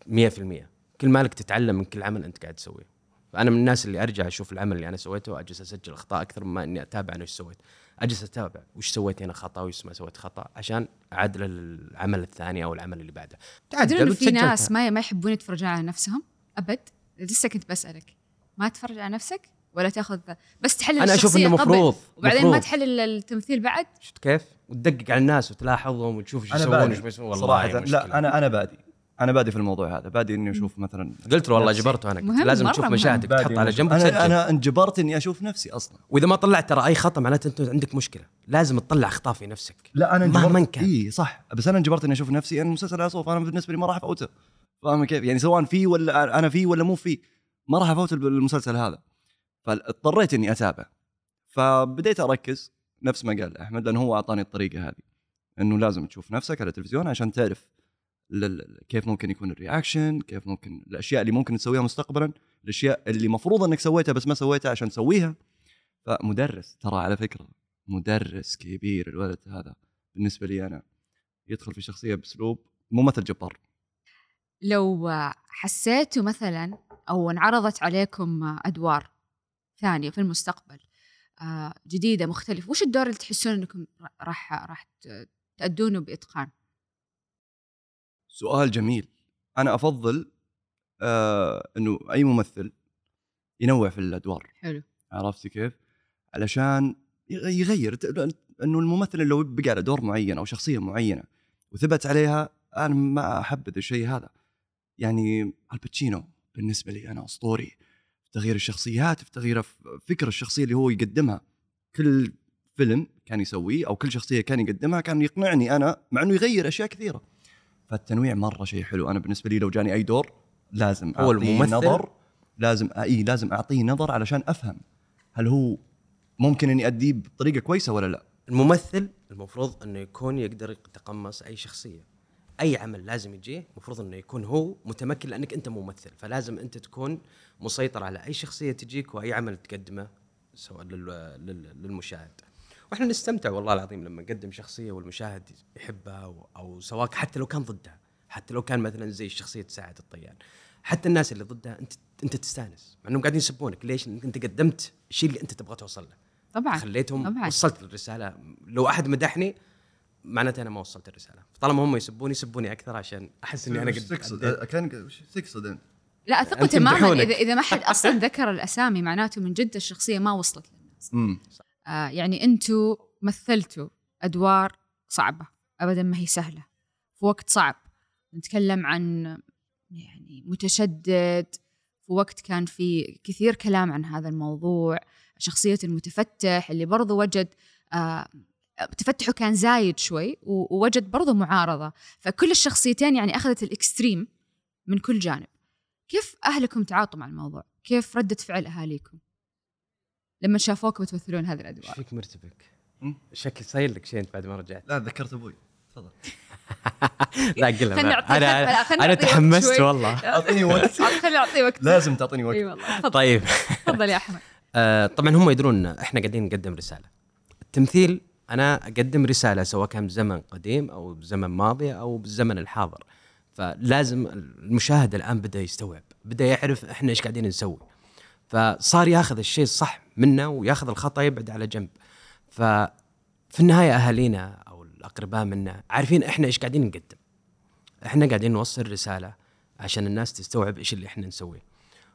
100% كل مالك تتعلم من كل عمل أنت قاعد تسويه. فأنا من الناس اللي أرجع أشوف العمل اللي أنا سويته وأجلس أسجل أخطاء أكثر مما إني أتابع أنا إيش سويت. أجلس أتابع وش سويت هنا خطأ وش ما سويت خطأ عشان اعدل العمل الثاني أو العمل اللي بعده. إنه في. ناس ما ما يحبون يتفرجون على نفسهم؟ أبد؟ لسه كنت بسألك. ما تتفرج على نفسك ولا تاخذ بس تحلل الشخصية إنه قبل مفروض- وبعدين ما مفروض. تحلل التمثيل بعد؟ شفت كيف؟ وتدقق على الناس وتلاحظهم وتشوف إيش أنا يسوون وايش ما يسوون. والله صراحة. لا مشكلة. أنا أنا بادي أنا بادي في الموضوع هذا. بادي إني أشوف مثلا قلت له والله. جبرته أنا. لازم تشوف. مشاهدك تحط على جنب أنا أنا انجبرت إني أشوف نفسي أصلا. وإذا ما طلعت ترى أي خطأ معناته أنت عندك مشكلة. لازم تطلع اخطاء في نفسك. لا أنا مهما انجبرت كان. اي صح. بس أنا انجبرت إني أشوف نفسي أنا مسلسل العاصوف أنا بالنسبة لي ما راح أفوته. فاهم كيف؟ يعني سواء فيه ولا أنا فيه ولا مو فيه ما راح أفوت المسلسل هذا. فاضطريت إني أتابع. فبديت أركز نفس ما قال أحمد لأنه هو أعطاني الطريقة هذه. إنه لازم تشوف نفسك على التلفزيون عشان تعرف كيف ممكن يكون الرياكشن كيف ممكن الأشياء اللي ممكن تسويها مستقبلا الأشياء اللي مفروض إنك سويتها بس ما سويتها عشان تسويها. فمدرس ترى على فكرة مدرس كبير الولد هذا بالنسبة لي أنا. يدخل في شخصية بأسلوب ممثل جبار. لو حسيتوا مثلا أو انعرضت عليكم أدوار ثانية في المستقبل آه، جديدة مختلفة وش الدور اللي تحسون إنكم راح راح ت- تأدونه بإتقان؟ سؤال جميل. أنا أفضل آه إنه أي ممثل ينوع في الأدوار. حلو. عرفتي كيف؟ علشان يغ- يغير إنه الممثل لو بقى على دور معين أو شخصية معينة وثبت عليها أنا ما أحبذ الشيء هذا. يعني الباتشينو بالنسبة لي أنا أسطوري في تغيير الشخصيات في تغيير فكر الشخصية اللي هو يقدمها. كل فيلم كان يسويه أو كل شخصية كان يقدمها كان يقنعني أنا مع إنه يغير أشياء كثيرة. فالتنويع مرة شيء حلو. أنا بالنسبة لي لو جاني أي دور لازم هو أعطيه الممثل؟ نظر لازم إي لازم أعطيه نظر علشان أفهم هل هو ممكن إني أديه بطريقة كويسة ولا لا. الممثل المفروض إنه يكون يقدر يتقمص أي شخصية. أي عمل لازم يجيه المفروض إنه يكون هو متمكن لأنك أنت ممثل. فلازم أنت تكون مسيطر على أي شخصية تجيك وأي عمل تقدمه سواء لل- لل- للمشاهد. وإحنا نستمتع والله العظيم لما نقدم شخصية والمشاهد يحبها أو, سواء حتى لو كان ضدها حتى لو كان مثلا زي شخصية سعد الطيان حتى الناس اللي ضدها أنت أنت تستانس مع إنهم قاعدين يسبونك. ليش؟ أنت قدمت الشيء اللي أنت تبغى توصل له. طبعا خليتهم طبعاً. وصلت الرساله لو أحد مدحني معناته أنا ما وصلت الرسالة. طالما هم يسبوني يسبوني أكثر عشان أحس إني أنا قد أديت. كان وش تقصد أنت؟ لا اثق تماما. إذا إذا ما حد أصلا ذكر الأسامي معناته من جد الشخصية ما وصلت للناس. امم آه يعني أنتم مثلتوا أدوار صعبة. ابدا ما هي سهلة. في وقت صعب. نتكلم عن يعني متشدد. في وقت كان في كثير كلام عن هذا الموضوع. شخصية المتفتح اللي برضو وجد آه تفتحه كان زايد شوي ووجد برضو معارضة. فكل الشخصيتين يعني أخذت الإكستريم من كل جانب. كيف أهلكم تعاطوا مع الموضوع؟ كيف ردة فعل أهاليكم؟ لما شافوكم تمثلون هذه الأدوار. فيك مرتبك؟ شكل صاير لك شيء أنت بعد ما رجعت. لا ذكرت أبوي. تفضل. لا قلها أنا أنا وقت تحمست. والله. أعطيني وقت. خليني أعطيه وقت. لازم تعطيني وقت. إي والله طيب. تفضل يا أحمد. آه طبعا هم يدرون إن إحنا قاعدين نقدم رسالة. التمثيل أنا أقدم رسالة سواء كان بزمن قديم أو بزمن ماضي أو بالزمن الحاضر. فلازم المشاهد الآن بدأ يستوعب بدأ يعرف إحنا إيش قاعدين نسوي. فصار ياخذ الشيء الصح منا وياخذ الخطأ يبعد على جنب. ففي النهاية أهالينا أو الأقرباء منا عارفين إحنا إيش قاعدين نقدم. إحنا قاعدين نوصل رسالة عشان الناس تستوعب إيش اللي إحنا نسويه.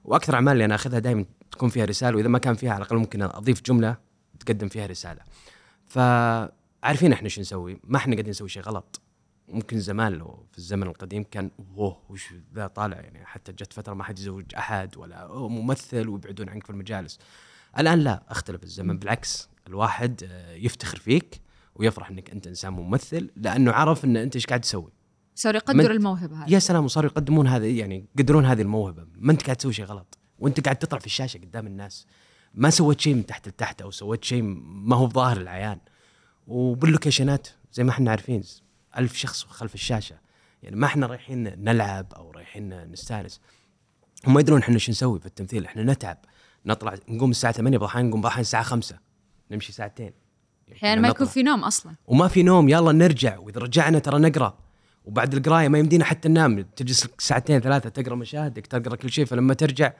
وأكثر أعمال اللي أنا أخذها دائما تكون فيها رسالة وإذا ما كان فيها على الأقل ممكن أضيف جملة تقدم فيها رسالة. فعارفين إحنا شو نسوي؟ ما إحنا قاعدين نسوي شيء غلط. ممكن زمان لو في الزمن القديم كان اوه وش ذا طالع؟ يعني حتى جت فترة ما حد يزوج أحد ولا ممثل ويبعدون عنك في المجالس. الآن لا أختلف الزمن. بالعكس الواحد آه، يفتخر فيك ويفرح إنك أنت إنسان ممثل لأنه عرف إن أنت إيش قاعد تسوي. صاروا يقدروا من- الموهبة هذه. يا سلام وصاروا يقدمون هذا يعني يقدرون هذه الموهبة. ما أنت قاعد تسوي شيء غلط وأنت قاعد تطلع في الشاشة قدام الناس. ما سويت شيء من تحت لتحت أو سويت شيء ما هو ظاهر للعيان. وبال location ات زي ما إحنا عارفين ألف شخص خلف الشاشة. يعني ما إحنا رايحين نلعب أو رايحين نستانس. هم يدرون إحنا شو نسوي في التمثيل. إحنا نتعب. نطلع نقوم الساعة 8 بعض الأحيان نقوم الأحيان الساعة 5 نمشي ساعتين. أحيانا ما يكون. في نوم أصلا. وما في نوم. يلا نرجع. وإذا رجعنا ترى نقرأ. وبعد القراية ما يمدينا حتى ننام. تجلس ساعتين ثلاثة تقرأ مشاهدك تقرأ كل شيء. فلما ترجع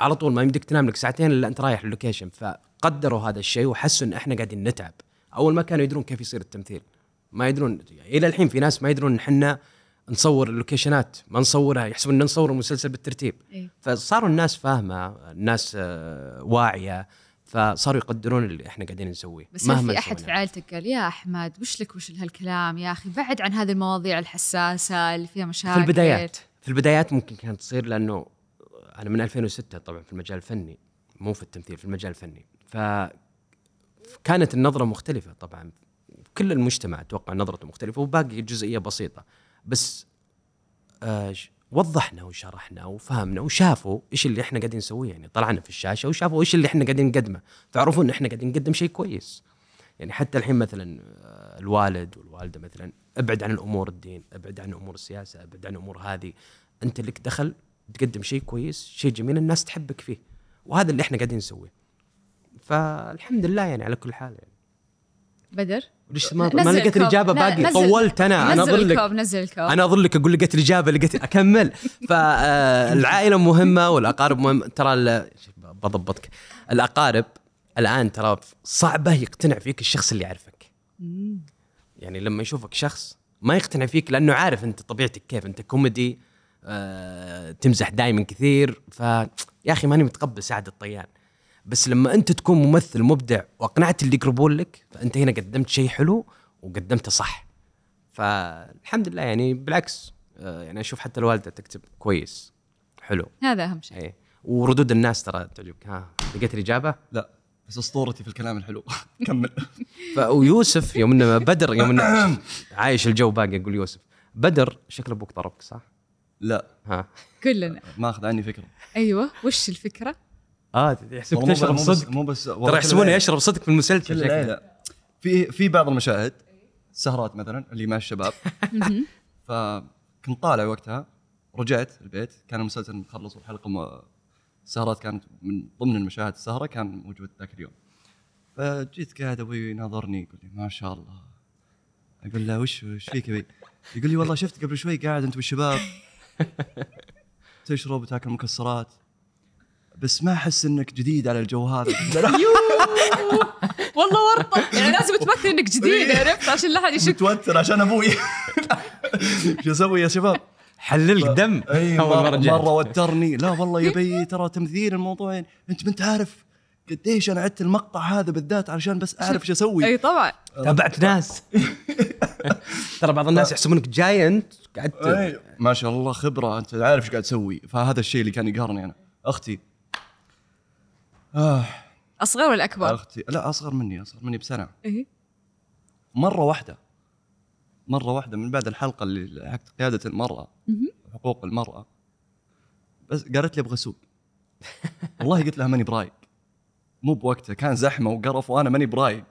على طول ما يمديك تنام لك ساعتين إلا أنت رايح ال location فقدروا هذا الشيء وحسوا إن إحنا قاعدين نتعب. أول ما كانوا يدرون كيف يصير التمثيل ما يدرون إلى الحين في ناس ما يدرون إن إحنا نصور ال location ات ما نصورها يحسبون إن نصور المسلسل بالترتيب. إيه. فصاروا الناس فاهمة الناس آه، واعية. فصاروا يقدرون اللي إحنا قاعدين نسويه بس ما مهما في أحد. في عائلتك قال يا أحمد وش لك وش هالكلام يا أخي بعد عن هذه المواضيع الحساسة اللي فيها مشاكل. في البدايات في البدايات ممكن كانت تصير لأنه أنا من 2006 طبعا في المجال الفني مو في التمثيل في المجال الفني. ف كانت النظرة مختلفة طبعا. كل المجتمع أتوقع نظرته مختلفة وباقي جزئية بسيطة. بس آه وضحنا وشرحنا وفهمنا وشافوا إيش اللي إحنا قاعدين نسويه. يعني طلعنا في الشاشة وشافوا إيش اللي إحنا قاعدين نقدمه. فعرفوا إن إحنا قاعدين نقدم شيء كويس. يعني حتى الحين مثلا آه، الوالد والوالدة مثلا ابعد عن الأمور الدين ابعد عن أمور السياسة ابعد عن أمور هذه. أنت لك دخل تقدم شيء كويس شيء جميل الناس تحبك فيه. وهذا اللي إحنا قاعدين نسويه. فالحمد لله يعني على كل حال يعني. بدر؟ ليش ما ما لقيت. الإجابة لا، باقي طولت أنا. أنا اظل لك نزل الكوب. أنا اظل لك أقول لقيت الإجابة لقيت أكمل. فالعائله مهمة والأقارب مهم ترى بضبطك. الأقارب الآن ترى صعبة يقتنع فيك الشخص اللي يعرفك. يعني لما يشوفك شخص ما يقتنع فيك لأنه عارف أنت طبيعتك كيف. أنت كوميدي آه، تمزح دائما كثير. ف يا أخي ماني متقبل سعد الطيان. بس لما أنت تكون ممثل مبدع وأقنعت اللي يقربون لك فأنت هنا قدمت شيء حلو وقدمته صح. فالحمد لله يعني بالعكس آه، يعني أشوف حتى الوالدة تكتب كويس. حلو. هذا أهم شيء. اي وردود الناس ترى تعجبك. ها لقيت الإجابة؟ لا بس أسطورتي في الكلام الحلو. كمل. ويوسف يوم إنه بدر يوم إنه عايش الجو باقي أقول يوسف. بدر شكل أبوك ضربك صح؟ لا ها كلنا ماخذ عني فكرة أيوه وش الفكرة؟ آه يحسبك تشرب صدق مو بس ترى يحسبونه. يشرب صدق في المسلسل. العيلة. في في بعض المشاهد سهرات مثلا اللي مع الشباب. فكنت طالع وقتها رجعت البيت كان المسلسل مخلص والحلقة. السهرات كانت من ضمن المشاهد السهرة كان موجود ذاك اليوم فجيت قاعد أبوي ناظرني يقول لي ما شاء الله أقول له وش وش فيك ابي؟ يقول لي والله شفت قبل شوي قاعد أنت والشباب تشرب وتاكل مكسرات. بس ما أحس إنك جديد على الجو هذا. والله ورطة. يعني لازم تمثل إنك جديد عرفت؟ عشان لا احد يشك. متوتر عشان أبوي. شو أسوي يا شباب؟ حللك دم أول مرة, مرة وترني. لا والله يا بي ترى تمثيل الموضوع يعني أنت ما انت عارف قديش أنا عدت المقطع هذا بالذات علشان بس أعرف إيش أسوي. أي طبعا. تابعت ناس. ترى بعض الناس يحسبونك جاينت قعدت. أي، ما شاء الله خبرة. أنت عارف إيش قاعد تسوي. فهذا الشيء اللي كان يقهرني أنا. أختي. آه. أصغر ولا أكبر؟ أختي. لا أصغر مني. أصغر مني بسنة. إيه. مرة واحدة. مرة واحدة من بعد الحلقة اللي حقت قيادة المرأة. حقوق المرأة بس قالت لي أبغى اسوق والله قلت لها ماني برايق مو بوقته كان زحمة وقرف وأنا ماني برايق.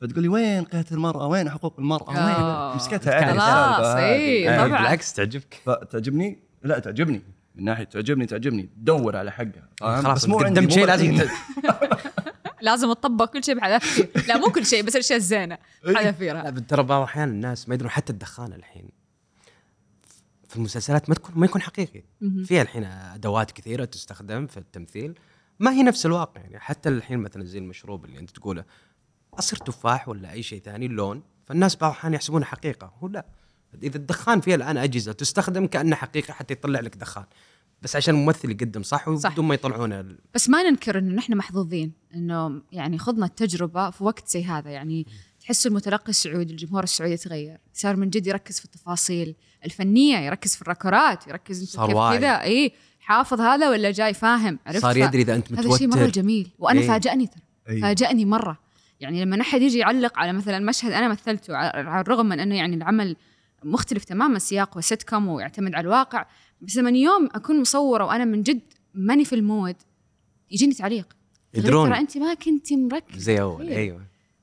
فتقول لي وين قيادة المرأة؟ وين حقوق المرأة؟ آه. وين مسكتها عادي خلاص، هذه. إيه. آه، طبعاً. بالعكس تعجبك. فتعجبني؟ لا تعجبني. من ناحية تعجبني تعجبني. دور على حقها؟ خلاص بس مو عندي شيء لازم لازم تطبق كل شيء بحذافير لا مو كل شيء بس الأشياء الزينة. إيه. حذافيرها لا ترى بعض الأحيان الناس ما يدرون حتى الدخان الحين. في المسلسلات ما تكون ما يكون حقيقي. فيها الحين أدوات كثيرة تستخدم في التمثيل. ما هي نفس الواقع يعني. حتى الحين مثلا زي المشروب اللي أنت تقوله عصير تفاح ولا أي شيء ثاني لون فالناس بعض الأحيان يحسبونه حقيقة. هو لا. إذا الدخان فيها الآن أجهزة تستخدم كأنها حقيقة حتى يطلع لك دخان. بس عشان الممثل يقدم صح. وبدون ما يطلعونه ال- بس ما ننكر إنه نحن محظوظين إنه يعني خضنا التجربة في وقت زي هذا. يعني تحس المتلقي السعودي الجمهور السعودي يتغير. صار من جد يركز في التفاصيل الفنية يركز في الراكورات يركز إنت كيف. كذا. اي حافظ هذا ولا جاي فاهم؟ عرفت؟ صار يدري إذا أنت هذا شيء مرة متوتر. جميل. وأنا إيه. فاجأني ترى. أيوة. فاجأني مرة. يعني لما احد يجي يعلق على مثلا مشهد أنا مثلته على على الرغم من إنه يعني العمل مختلف تماما سياقه سيت كوم ويعتمد على الواقع بس لما يوم أكون مصورة وأنا من جد ماني في ال mood يجيني تعليق. يدرون ترى أنت ما كنت مركز زي أول. أيوه.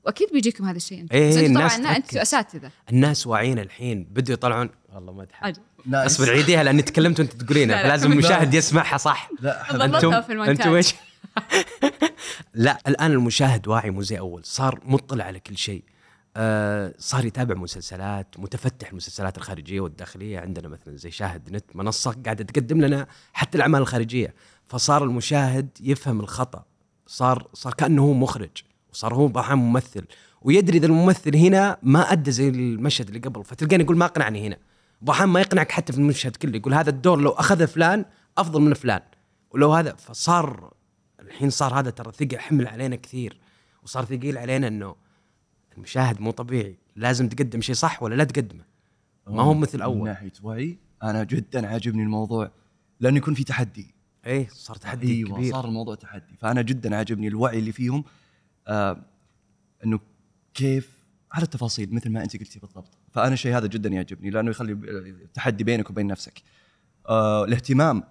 وأكيد بيجيكم هذا الشيء انت إيه، أنتوا الناس طبعا تركز. أساتذة. الناس واعيين الحين بدوا يطلعون. والله ما. nice. أصبر عيديها لأني تكلمت وأنت تقولينها. لا، لا، فلازم المشاهد يسمعها صح؟ لا أنتم. أنتم إيش؟ لا الآن المشاهد واعي مو زي أول. صار مطلع على كل شيء. آه صار يتابع مسلسلات متفتح المسلسلات الخارجية والداخلية. عندنا مثلا زي شاهد نت منصة قاعدة تقدم لنا حتى الأعمال الخارجية. فصار المشاهد يفهم الخطأ. صار صار كأنه هو مخرج. وصار هو الأحيان ممثل ويدري إذا الممثل هنا ما أدى زي المشهد اللي قبل فتلقاني يقول ما أقنعني هنا. الأحيان ما يقنعك حتى في المشهد كله يقول هذا الدور لو أخذ فلان أفضل من فلان. ولو هذا فصار الحين صار هذا ترى ثقل حمل علينا كثير وصار ثقيل علينا إنه المشاهد مو طبيعي لازم تقدم شيء صح ولا لا تقدمه؟ ما هو مثل من اول ناحية وعي أنا جدا عاجبني الموضوع لأنه يكون في تحدي. إيه صار تحدي أيوه كبير. صار الموضوع تحدي. فأنا جدا عاجبني الوعي اللي فيهم آه إنه كيف على التفاصيل مثل ما أنت قلتي بالضبط. فأنا الشيء هذا جدا يعجبني لأنه يخلي تحدي بينك وبين نفسك. آه الاهتمام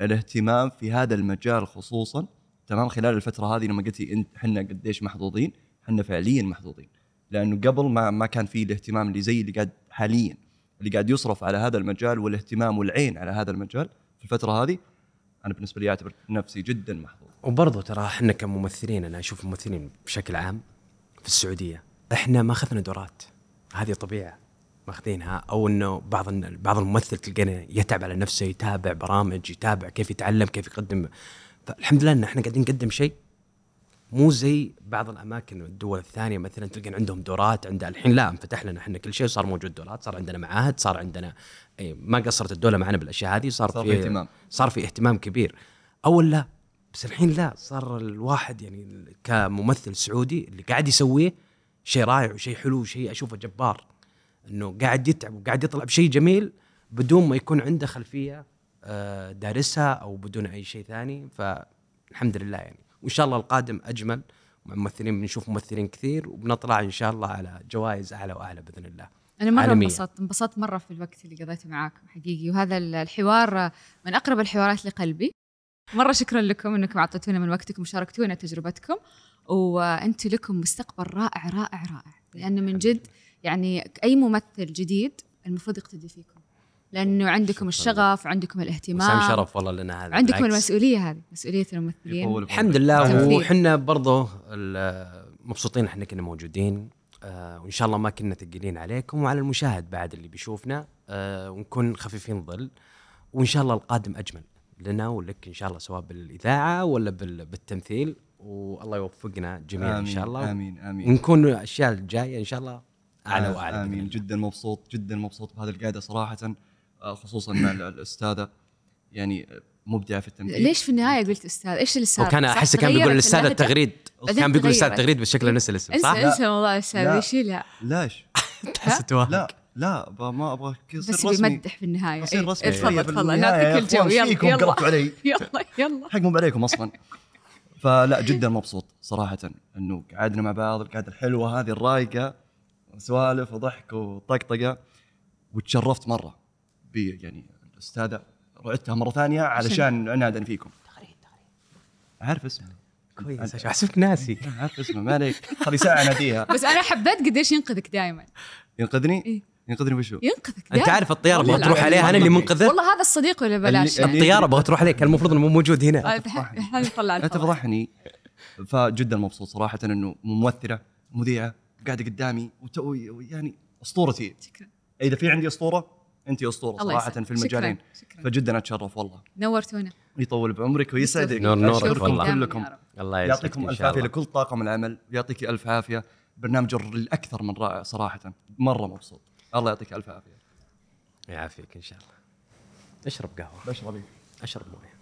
الاهتمام في هذا المجال خصوصا تمام خلال الفترة هذه لما قلتي انت إحنا قديش محظوظين إحنا فعليا محظوظين. لأنه قبل ما ما كان في الاهتمام اللي زي اللي قاعد حاليا. اللي قاعد يصرف على هذا المجال والاهتمام والعين على هذا المجال في الفترة هذه أنا بالنسبة لي اعتبر نفسي جدا محظوظ. وبرضه ترى إحنا كممثلين أنا أشوف الممثلين بشكل عام في السعودية إحنا ما أخذنا دورات. هذه طبيعة ماخذينها أو إنه بعض بعض الممثل تلقينا يتعب على نفسه يتابع برامج يتابع كيف يتعلم كيف يقدم. فالحمد لله إن إحنا قاعدين نقدم شيء مو زي بعض الأماكن والدول الثانية. مثلا تلقى عندهم دورات عند الحين لا انفتح لنا إحنا كل شيء صار موجود دورات صار عندنا معاهد صار عندنا أي ما قصرت الدولة معنا بالأشياء هذه صار, صار في اهتمام. صار في اهتمام كبير. أول لا بس الحين لا صار الواحد يعني كممثل سعودي اللي قاعد يسويه شيء رائع وشيء حلو وشيء أشوفه جبار. إنه قاعد يتعب وقاعد يطلع بشيء جميل بدون ما يكون عنده خلفية آه، دارسها أو بدون أي شيء ثاني. فالحمد لله يعني. وإن شاء الله القادم أجمل مع ممثلين بنشوف ممثلين كثير وبنطلع إن شاء الله على جوائز أعلى وأعلى بإذن الله. أنا مرة. انبسطت انبسطت مرة في الوقت اللي قضيته معاكم حقيقي. وهذا ال- الحوار من أقرب الحوارات لقلبي. مرة شكرا لكم إنكم أعطيتونا من وقتكم وشاركتونا تجربتكم. وأنتم لكم مستقبل رائع رائع رائع. لأن من جد يعني أي ممثل جديد المفروض يقتدي فيكم. لأنه عندكم الشغف وعندكم الاهتمام. وسام شرف والله لنا هذا عندكم بالعكس. المسؤولية هذه مسؤولية الممثلين. الحمد لله. وحنا برضه مبسوطين إحنا كنا موجودين. آه وإن شاء الله ما كنا ثقيلين عليكم وعلى المشاهد بعد اللي بيشوفنا. آه ونكون خفيفين ظل. وإن شاء الله القادم أجمل لنا ولك إن شاء الله سواء بالإذاعة ولا بال- بالتمثيل. والله يوفقنا جميعا إن شاء الله. آمين آمين. ونكون الأشياء الجاية إن شاء الله أعلى آه، وأعلى آمين. جدا مبسوط جدا مبسوط بهذه القعده صراحة. خصوصا مع ال- الأستاذة. يعني آه، مبدعة في التمثيل ليش في النهاية قلت أستاذ إيش اللي صار؟ وكان صح؟ أحس كان بيقول الاستاذ؟ التغريد. كان بيقول الاستاذ. التغريد بس شكله نسى الاسم إنسى صح؟ إنسى موضوع الاستاذ لا. يشيلها ليش؟ تحس لا لا ما أبغى بس يصير رسمي. بيمدح في النهاية. يصير إيه، رسمي. تفضل يا نعطيك الجو. يلا يلا. علي. يلا يلا. حق مو عليكم أصلا. فلا جدا مبسوط صراحة إنه قعدنا مع بعض القعدة الحلوة هذه الرايقة سوالف وضحك وطقطقة وتشرفت مرة. يعني الأستاذة رعدتها مرة ثانية علشان عنادا فيكم. عارف اسمه. كويس عشان حسبت ناسي. عارف اسمه ما عليك. هذه ساعة ناديها. بس أنا حبيت قديش ينقذك دائما ينقذني؟ إيه. ينقذني وشو؟ ينقذك أنت دائما. عارف الطيارة أبغى تروح. عليها أنا اللي منقذه. والله هذا الصديق ولا بلاش؟ اللي- الطيارة أبغى تروح عليه كان المفروض إنه مو موجود هنا. لا. تفضحني. فجدا مبسوط صراحة إنه ممثلة مذيعة قاعدة قدامي وتو يعني أسطورتي. شكرا. إذا في عندي أسطورة؟ أنت أسطورة صراحة. في المجالين. شكرا, شكرا. فجدا أتشرف والله. نورتونا يطول بعمرك ويسعدك. نور والله. كلكم. الله يسعدك يعطيكم ألف عافية لكل طاقم العمل. يعطيك ألف عافية. برنامج الأكثر من رائع صراحة. مرة مبسوط. الله يعطيك ألف عافية. يعافيك إن شاء الله. اشرب قهوة. بشربي أشرب مويه